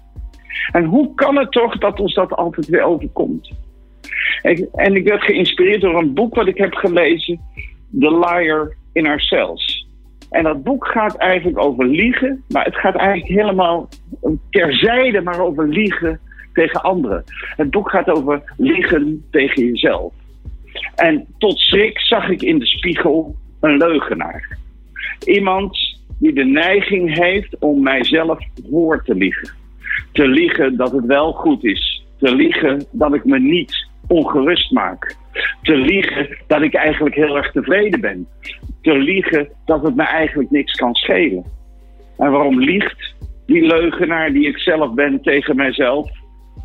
En hoe kan het toch dat ons dat altijd weer overkomt? En ik werd geïnspireerd door een boek wat ik heb gelezen, The Liar in Ourselves. En dat boek gaat eigenlijk over liegen, maar het gaat eigenlijk helemaal terzijde maar over liegen tegen anderen. Het boek gaat over liegen tegen jezelf. En tot schrik zag ik in de spiegel een leugenaar. Iemand die de neiging heeft om mijzelf voor te liegen. Te liegen dat het wel goed is. Te liegen dat ik me niet ongerust maak. Te liegen dat ik eigenlijk heel erg tevreden ben. Te liegen dat het me eigenlijk niks kan schelen. En waarom liegt die leugenaar die ik zelf ben tegen mijzelf?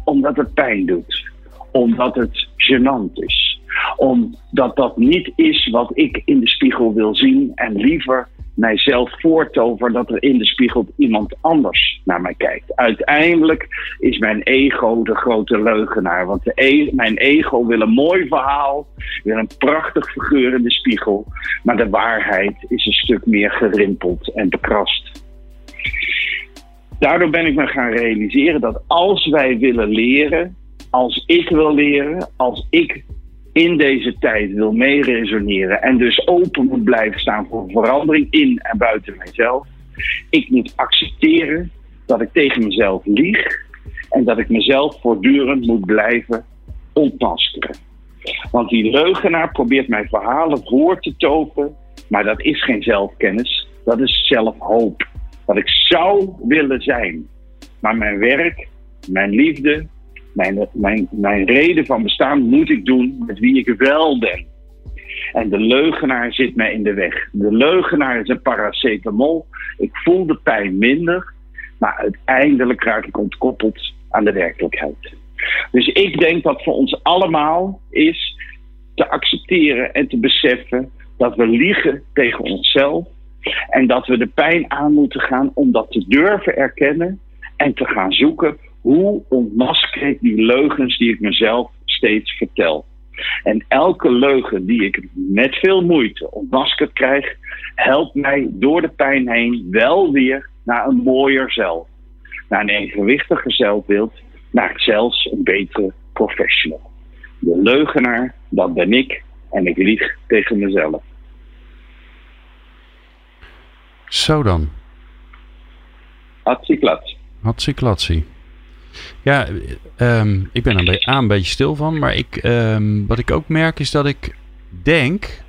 Omdat het pijn doet. Omdat het gênant is. Omdat dat niet is wat ik in de spiegel wil zien en liever mijzelf voortover dat er in de spiegel iemand anders naar mij kijkt. Uiteindelijk is mijn ego de grote leugenaar. Want e mijn ego wil een mooi verhaal, wil een prachtig figuur in de spiegel. Maar de waarheid is een stuk meer gerimpeld en bekrast. Daardoor ben ik me gaan realiseren dat als wij willen leren, als ik wil leren, als ik in deze tijd wil meeresoneren en dus open moet blijven staan voor verandering in en buiten mijzelf, ik moet accepteren dat ik tegen mezelf lieg en dat ik mezelf voortdurend moet blijven ontmaskeren. Want die leugenaar probeert mijn verhalen voor te topen, maar dat is geen zelfkennis, dat is zelfhoop. Wat ik zou willen zijn. Maar mijn werk, mijn liefde, mijn, mijn, mijn reden van bestaan moet ik doen met wie ik wel ben. En de leugenaar zit mij in de weg. De leugenaar is een paracetamol. Ik voel de pijn minder, maar uiteindelijk raak ik ontkoppeld aan de werkelijkheid. Dus ik denk dat voor ons allemaal is te accepteren en te beseffen dat we liegen tegen onszelf. En dat we de pijn aan moeten gaan om dat te durven erkennen en te gaan zoeken hoe ontmasker ik die leugens die ik mezelf steeds vertel. En elke leugen die ik met veel moeite ontmaskerd krijg, helpt mij door de pijn heen wel weer naar een mooier zelf. Naar een evenwichtiger zelfbeeld, naar zelfs een betere professional. De leugenaar, dat ben ik en ik lieg tegen mezelf. Zo dan. Hatsiklat. Hatsiklatsie. Ja, um, ik ben er een, een beetje stil van. Maar ik, um, wat ik ook merk is dat ik denk...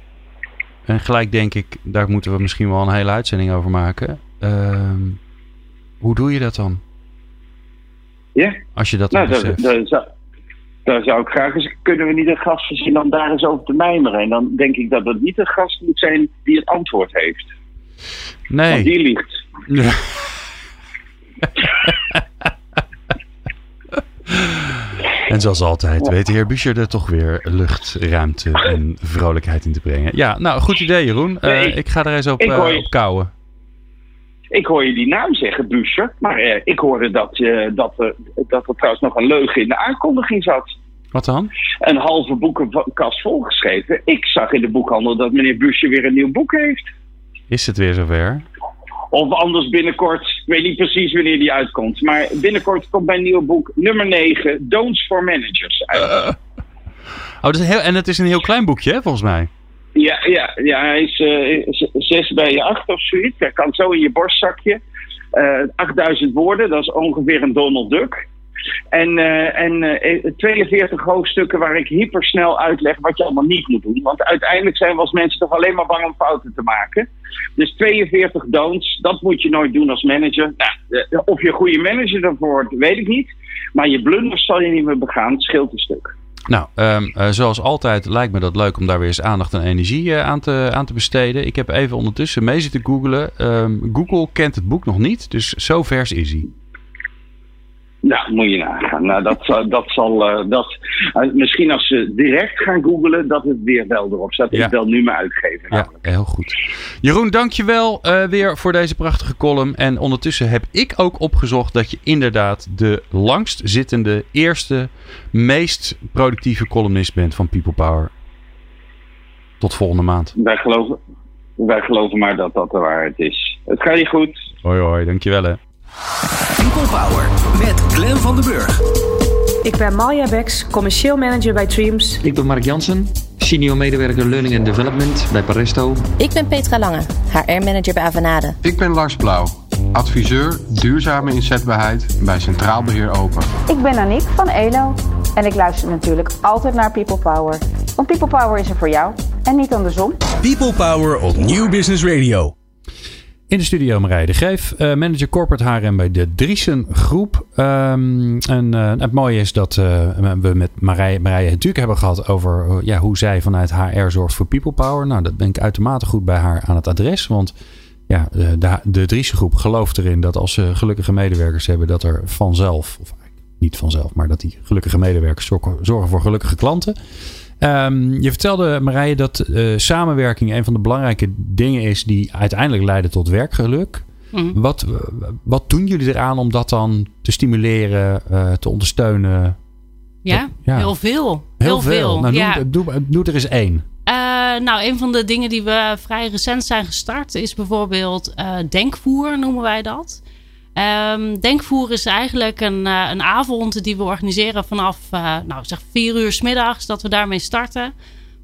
En gelijk denk ik, daar moeten we misschien wel een hele uitzending over maken. Um, hoe doe je dat dan? Ja. Als je dat nou, dan daar, daar, zou, daar zou ik graag eens... Kunnen we niet een gast voorzien om daar eens over te mijmeren? En dan denk ik dat het niet een gast moet zijn die het antwoord heeft. Nee. Want die liegt. En zoals altijd weet de heer Buscher er toch weer lucht, ruimte en vrolijkheid in te brengen. Ja, nou, goed idee Jeroen. Uh, ik, ik, ga er eens op, uh, je, op kouwen. Ik hoor je die naam zeggen, Buscher. Maar uh, ik hoorde dat, dat, dat er trouwens nog een leugen in de aankondiging zat. Wat dan? Een halve boekenkast volgeschreven. Ik zag in de boekhandel dat meneer Buscher weer een nieuw boek heeft. Is het weer zover? Of anders binnenkort, ik weet niet precies wanneer die uitkomt. Maar binnenkort komt mijn nieuwe boek nummer 9, Don'ts for Managers uit. Uh. Oh, dat is heel, en het is een heel klein boekje, hè, volgens mij. Ja, ja, ja hij is uh, 6 bij je 8 of zoiets. Hij kan zo in je borstzakje. Uh, 8000 woorden, dat is ongeveer een Donald Duck. En, uh, en uh, 42 hoofdstukken waar ik hypersnel uitleg wat je allemaal niet moet doen. Want uiteindelijk zijn we als mensen toch alleen maar bang om fouten te maken. Dus 42 don'ts, dat moet je nooit doen als manager. Nou, of je een goede manager daarvoor wordt, weet ik niet. Maar je blunders zal je niet meer begaan, het scheelt een stuk. Nou, uh, zoals altijd lijkt me dat leuk om daar weer eens aandacht en energie aan, te, aan te besteden. Ik heb even ondertussen mee zitten googlen. Um, Google kent het boek nog niet, dus zo vers is hij. Nou, moet je nagaan. Nou, dat, dat zal. Uh, dat, uh, misschien als ze direct gaan googlen, dat het weer wel erop staat. Ja. Ik wel nu maar uitgeven. Ja, heel goed. Jeroen, dankjewel uh, weer voor deze prachtige column. En ondertussen heb ik ook opgezocht dat je inderdaad de langst zittende, eerste, meest productieve columnist bent van People Power. Tot volgende maand. Wij geloven, wij geloven maar dat dat de waarheid is. Het gaat je goed. Hoi, hoi. Dankjewel hè. People Power met Glen van den Burg. Ik ben Malja Beks, commercieel manager bij Dreams. Ik ben Mark Jansen, senior medewerker Learning and Development bij Paresto. Ik ben Petra Lange, HR-manager bij Avanade. Ik ben Lars Blauw, adviseur duurzame inzetbaarheid bij Centraal Beheer Open. Ik ben Aniek van ELO en ik luister natuurlijk altijd naar People Power. Want People Power is er voor jou en niet andersom. People Power op Nieuw Business Radio. In de studio Marije de Greef, uh, manager corporate HRM bij de Driesen Groep. Um, en uh, het mooie is dat uh, we met Marije, Marije natuurlijk hebben gehad over ja, hoe zij vanuit HR zorgt voor people power. Nou, dat ben ik uitermate goed bij haar aan het adres. Want ja, de, de Driesen Groep gelooft erin dat als ze gelukkige medewerkers hebben, dat er vanzelf, of niet vanzelf, maar dat die gelukkige medewerkers zorgen voor gelukkige klanten. Ehm, je vertelde, Marije, dat eh, samenwerking een van de belangrijke dingen is die uiteindelijk leiden tot werkgeluk. Mhm. Wat, wat doen jullie eraan om dat dan te stimuleren, eh, te ondersteunen? Ja, Dat- ja. heel veel. Heel, veel. Nou, ja. noem, doe, doe er eens één. Eh, nou, een van de dingen die we vrij recent zijn gestart is bijvoorbeeld eh, denkvoer, noemen wij dat. Ehm, denkvoer is eigenlijk een, eh, een avond die we organiseren vanaf eh, nou, zeg vier uur s middags dat we daarmee starten.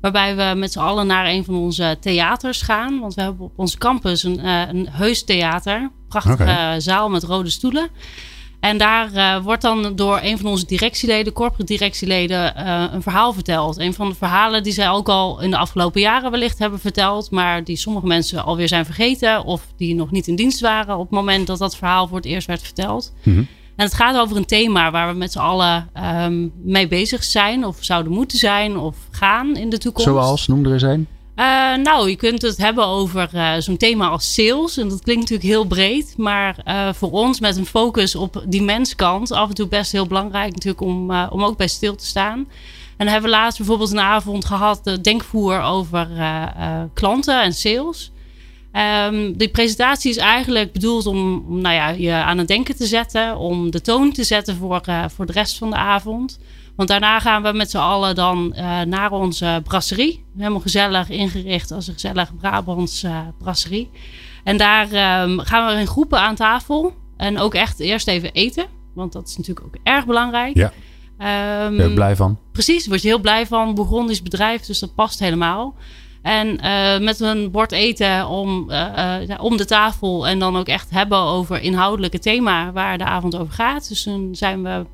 Waarbij we met z'n allen naar een van onze theaters gaan. Want we hebben op onze campus een, eh, een heus theater. Prachtige zaal met rode stoelen. En daar eh, wordt dan door een van onze directieleden, corporate directieleden, eh, een verhaal verteld. Een van de verhalen die zij ook al in de afgelopen jaren wellicht hebben verteld, maar die sommige mensen alweer zijn vergeten of die nog niet in dienst waren op het moment dat dat verhaal voor het eerst werd verteld. Mhm. En het gaat over een thema waar we met z'n allen ehm, mee bezig zijn of zouden moeten zijn of gaan in de toekomst. Zoals, noem er eens één. Eh, nou, je kunt het hebben over eh, zo'n thema als sales. En dat klinkt natuurlijk heel breed. Maar eh, voor ons met een focus op die menskant... af en toe best heel belangrijk natuurlijk om, om ook bij stil te staan. En dan hebben we laatst bijvoorbeeld een avond gehad... de denkvoer over klanten en sales. Ehm, die presentatie is eigenlijk bedoeld om, nou ja, je aan het denken te zetten... om de toon te zetten voor, voor de rest van de avond... Want daarna gaan we met z'n allen dan eh, naar onze brasserie. Helemaal gezellig ingericht als een gezellig Brabants eh, brasserie. En daar ehm, gaan we in groepen aan tafel. En ook echt eerst even eten. Want dat is natuurlijk ook erg belangrijk. Ja. Ehm, Ben je blij van? Precies, word je heel blij van. Bourgondisch bedrijf, dus dat past helemaal. En eh, met een bord eten om, eh, eh, om de tafel. En dan ook echt hebben over inhoudelijke thema waar de avond over gaat. Dus dan zijn we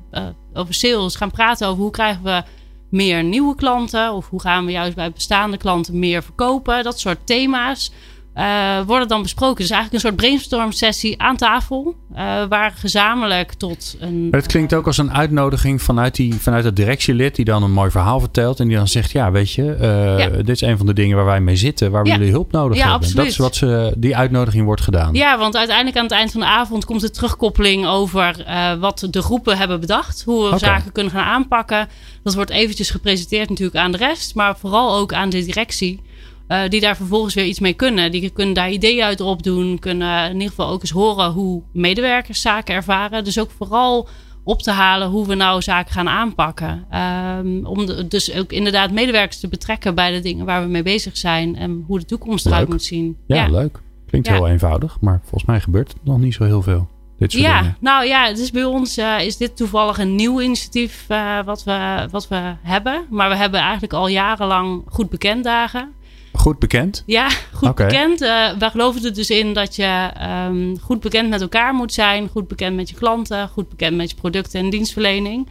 over sales gaan praten over hoe krijgen we meer nieuwe klanten. Of hoe gaan we juist bij bestaande klanten meer verkopen. Dat soort thema's eh, worden dan besproken. Dus eigenlijk een soort brainstorm sessie aan tafel. eh, waar gezamenlijk tot een... Het klinkt ook als een uitnodiging vanuit, die, vanuit het directielid die dan een mooi verhaal vertelt. En die dan zegt, ja weet je, eh, Ja. dit is een van de dingen waar wij mee zitten. Waar we Ja. jullie hulp nodig Ja, hebben. absoluut. Dat is wat ze, die uitnodiging wordt gedaan. Ja, want uiteindelijk aan het eind van de avond komt de terugkoppeling over wat de groepen hebben bedacht. Hoe we zaken kunnen gaan aanpakken. Dat wordt eventjes gepresenteerd natuurlijk aan de rest, maar vooral ook aan de directie. Eh, die daar vervolgens weer iets mee kunnen. Die kunnen daar ideeën uit opdoen. Kunnen in ieder geval ook eens horen hoe medewerkers zaken ervaren. Dus ook vooral op te halen hoe we nou zaken gaan aanpakken. Ehm, om de- dus ook inderdaad medewerkers te betrekken bij de dingen waar we mee bezig zijn. En hoe de toekomst eruit moet zien. Ja, leuk. Klinkt Ja. heel eenvoudig, maar volgens mij gebeurt het nog niet zo heel veel. Dit soort Ja, dingen. nou ja, dus bij ons eh, is dit toevallig een nieuw initiatief eh, wat, we, wat we hebben. Maar we hebben eigenlijk al jarenlang goed bekend dagen. Goed bekend. Ja, goed bekend. Eh wij geloven er dus in dat je ehm, goed bekend met elkaar moet zijn. Goed bekend met je klanten. Goed bekend met je producten en dienstverlening.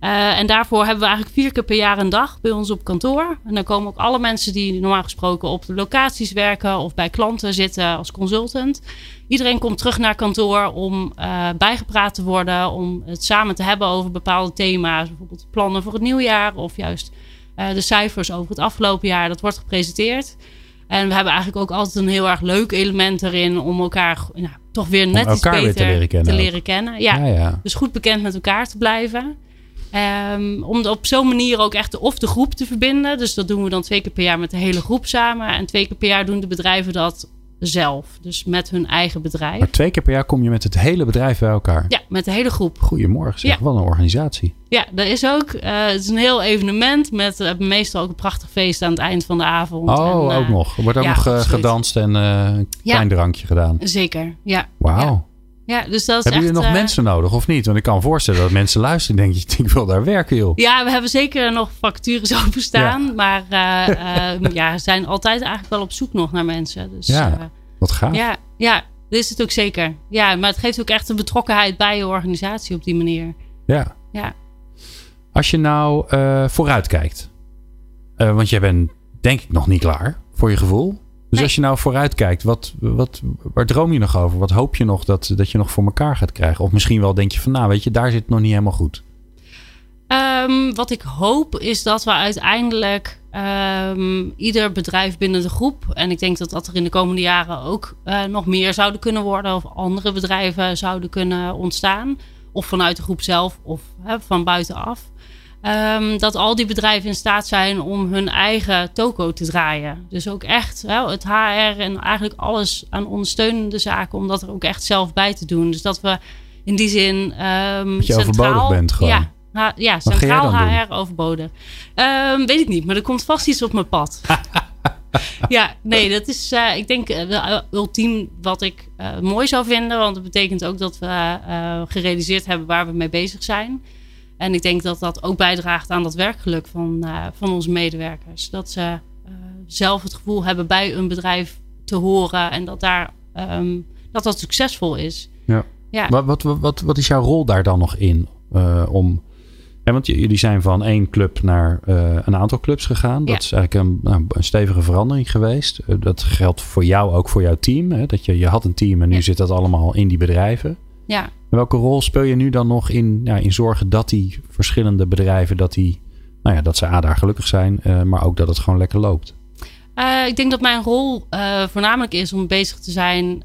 Eh, en daarvoor hebben we eigenlijk vier keer per jaar een dag bij ons op kantoor. En dan komen ook alle mensen die normaal gesproken op de locaties werken of bij klanten zitten als consultant. Iedereen komt terug naar kantoor om eh, bijgepraat te worden, om het samen te hebben over bepaalde thema's. Bijvoorbeeld plannen voor het nieuwjaar of juist de cijfers over het afgelopen jaar. Dat wordt gepresenteerd. En we hebben eigenlijk ook altijd een heel erg leuk element erin om elkaar nou, toch weer net iets beter te leren kennen ook. leren kennen. Ja. Ja, ja. Dus goed bekend met elkaar te blijven. Ehm, om op zo'n manier ook echt de, of de groep te verbinden. Dus dat doen we dan twee keer per jaar met de hele groep samen. En twee keer per jaar doen de bedrijven dat zelf. Dus met hun eigen bedrijf. Maar twee keer per jaar kom je met het hele bedrijf bij elkaar. Ja, met de hele groep. Goedemorgen zeg, Ja. wat een organisatie. Ja, dat is ook. eh, het is een heel evenement met eh, meestal ook een prachtig feest aan het eind van de avond. Oh, En, eh, ook nog. Er wordt ook ja, nog gedanst en een klein drankje gedaan. Zeker, ja. Wauw. Ja, dus dat is Hebben jullie nog eh, mensen nodig of niet? Want ik kan me voorstellen dat mensen luisteren en denken, ik wil daar werken joh. Ja, we hebben zeker nog vacatures openstaan. Maar eh, eh, ja, zijn altijd eigenlijk wel op zoek nog naar mensen. Dus, Ja, wat gaaf. ja, ja, dat is het ook zeker. Ja, maar het geeft ook echt een betrokkenheid bij je organisatie op die manier. Ja. Ja. Als je nou vooruit kijkt. want jij bent denk ik nog niet klaar voor je gevoel. Dus Nee. als je nou vooruit kijkt, wat, wat, waar droom je nog over? Wat hoop je nog dat, dat je nog voor elkaar gaat krijgen? Of misschien wel denk je van, nou weet je, daar zit het nog niet helemaal goed. Ehm, wat ik hoop is dat we uiteindelijk ehm, ieder bedrijf binnen de groep, en ik denk dat dat er in de komende jaren ook eh, nog meer zouden kunnen worden, of andere bedrijven zouden kunnen ontstaan, of vanuit de groep zelf of hè, van buitenaf, Ehm, dat al die bedrijven in staat zijn om hun eigen toko te draaien. Dus ook echt hè, het HR en eigenlijk alles aan ondersteunende zaken, om dat er ook echt zelf bij te doen. Dus dat we in die zin. Um, dat je centraal, overbodig bent gewoon. Ja, ha, ja centraal HR overbodig. Um, weet ik niet, maar er komt vast iets op mijn pad. ja, nee, dat is, uh, ik denk, uh, ultiem wat ik uh, mooi zou vinden. Want dat betekent ook dat we gerealiseerd hebben waar we mee bezig zijn. En ik denk dat dat ook bijdraagt aan dat werkgeluk van, van onze medewerkers. Dat ze zelf het gevoel hebben bij een bedrijf te horen en dat daar, um, dat, dat succesvol is. Ja. ja. Wat, wat, wat, wat is jouw rol daar dan nog in? om ja, want jullie zijn van één club naar een aantal clubs gegaan. Dat is eigenlijk een, nou, een, stevige verandering geweest. Dat geldt voor jou ook voor jouw team. Hè? Dat je, je had een team en nu zit dat allemaal in die bedrijven. Ja. Welke rol speel je nu dan nog in, ja, in zorgen dat die verschillende bedrijven, dat, die, nou ja, dat ze A, daar gelukkig zijn, uh, maar ook dat het gewoon lekker loopt? ik denk dat mijn rol voornamelijk is om bezig te zijn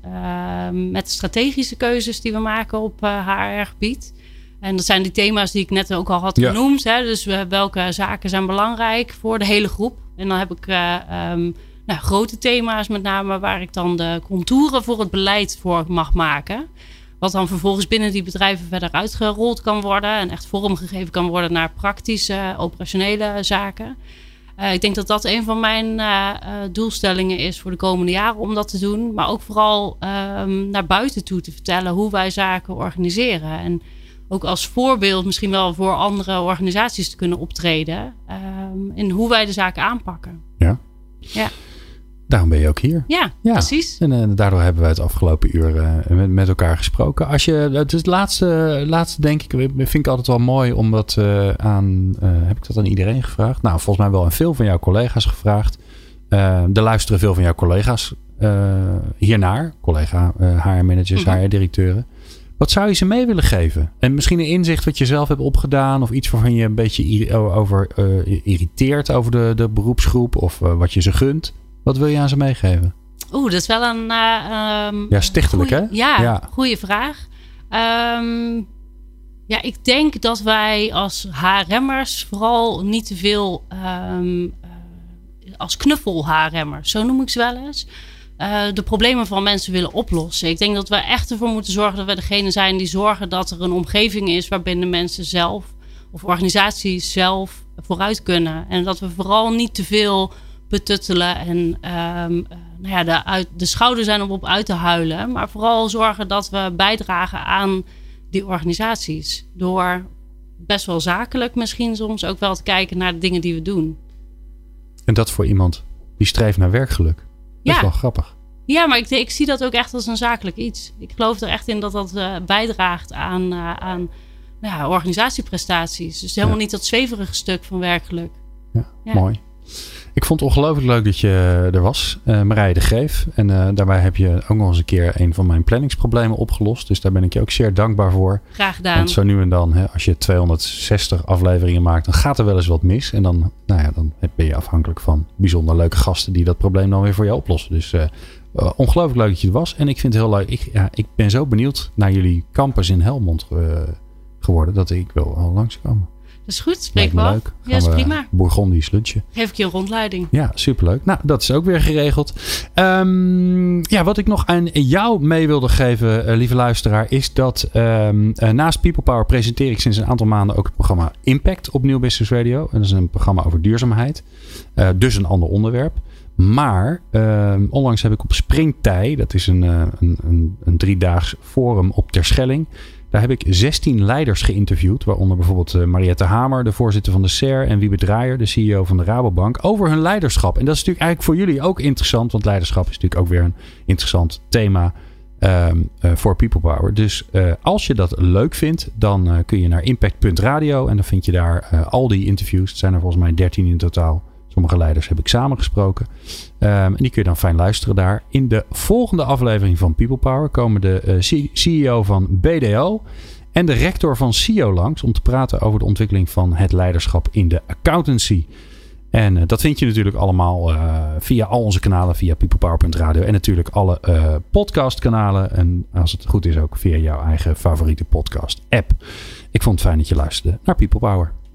met de strategische keuzes die we maken op HR-gebied. En dat zijn die thema's die ik net ook al had genoemd. Hè? Dus welke zaken zijn belangrijk voor de hele groep. En dan heb ik um, nou, grote thema's met name waar ik dan de contouren voor het beleid voor mag maken. Wat dan vervolgens binnen die bedrijven verder uitgerold kan worden. En echt vormgegeven kan worden naar praktische, operationele zaken. Uh, ik denk dat dat een van mijn uh, doelstellingen is voor de komende jaren om dat te doen. Maar ook vooral um, naar buiten toe te vertellen hoe wij zaken organiseren. En ook als voorbeeld misschien wel voor andere organisaties te kunnen optreden. Um, in hoe wij de zaken aanpakken. Ja. Ja. Daarom ben je ook hier. Ja, precies. En uh, daardoor hebben wij het afgelopen uur uh, met, met, elkaar gesproken. Als je, het is het laatste, laatste denk ik, vind ik altijd wel mooi om dat uh, aan, heb ik dat aan iedereen gevraagd? Nou, volgens mij wel aan veel van jouw collega's gevraagd. er luisteren veel van jouw collega's hiernaar. Collega HR-managers, mm -hmm. HR-directeuren. Wat zou je ze mee willen geven? En misschien een inzicht wat je zelf hebt opgedaan. Of iets waarvan je een beetje over irriteert over de, de beroepsgroep. Of wat je ze gunt. Wat wil je aan ze meegeven? Oeh, dat is wel een... Uh, um, ja, stichtelijk goeie, hè? Ja, ja, goede vraag. Um, ja, ik denk dat wij als HRM'ers vooral niet te veel... Um, als knuffel HRM'ers, zo noem ik ze wel eens uh, de problemen van mensen willen oplossen. Ik denk dat we echt ervoor moeten zorgen dat we degene zijn die zorgen dat er een omgeving is waarbinnen mensen zelf of organisaties zelf vooruit kunnen. En dat we vooral niet te veel betuttelen en um, nou ja, de, uit, de schouder zijn om op uit te huilen. Maar vooral zorgen dat we bijdragen aan die organisaties. Door best wel zakelijk misschien soms ook wel te kijken naar de dingen die we doen. En dat voor iemand die streeft naar werkgeluk. Dat ja. is wel grappig. Ja, maar ik, ik, zie dat ook echt als een zakelijk iets. Ik geloof er echt in dat dat uh, bijdraagt aan, uh, aan nou ja, organisatieprestaties. Dus helemaal niet dat zweverige stuk van werkgeluk. Ja, mooi. Ik vond het ongelooflijk leuk dat je er was, uh, Marije de Greef. En uh, daarbij heb je ook nog eens een keer een van mijn planningsproblemen opgelost. Dus daar ben ik je ook zeer dankbaar voor. Graag gedaan. Want zo nu en dan, hè, als je 260 afleveringen maakt, dan gaat er wel eens wat mis. En dan, nou ja, dan ben je afhankelijk van bijzonder leuke gasten die dat probleem dan weer voor je oplossen. Dus uh, ongelooflijk leuk dat je er was. En ik vind het heel leuk. Ik, ja, ik ben zo benieuwd naar jullie campus in Helmond geworden dat ik wil al langskomen. Dat is goed, spreek wel. Leuk. Ja, is prima. Bourgondisch lunchen. Geef ik je een rondleiding. Ja, superleuk. Nou, dat is ook weer geregeld. Um, ja, wat ik nog aan jou mee wilde geven, uh, lieve luisteraar, is dat um, uh, naast People Power presenteer ik sinds een aantal maanden ook het programma Impact op Nieuw Business Radio. En dat is een programma over duurzaamheid. Uh, dus een ander onderwerp. Maar um, onlangs heb ik op Springtij, dat is een, een, een, een driedaags forum op Terschelling daar heb ik 16 leiders geïnterviewd, waaronder bijvoorbeeld uh, Mariette Hamer, de voorzitter van de SER, en Wiebe Draaier, de CEO van de Rabobank, over hun leiderschap. En dat is natuurlijk eigenlijk voor jullie ook interessant, want leiderschap is natuurlijk ook weer een interessant thema um, uh, voor People Power. Dus uh, als je dat leuk vindt, dan kun je naar impact.radio en dan vind je daar al die interviews. Het zijn er volgens mij 13 in totaal. Sommige leiders heb ik samengesproken. Um, en die kun je dan fijn luisteren daar. In de volgende aflevering van People Power komen de uh, CEO van BDO en de rector van CEO langs om te praten over de ontwikkeling van het leiderschap in de accountancy. En uh, dat vind je natuurlijk allemaal uh, via al onze kanalen, via peoplepower.radio en natuurlijk alle podcastkanalen. En als het goed is ook via jouw eigen favoriete podcast app. Ik vond het fijn dat je luisterde naar People Power.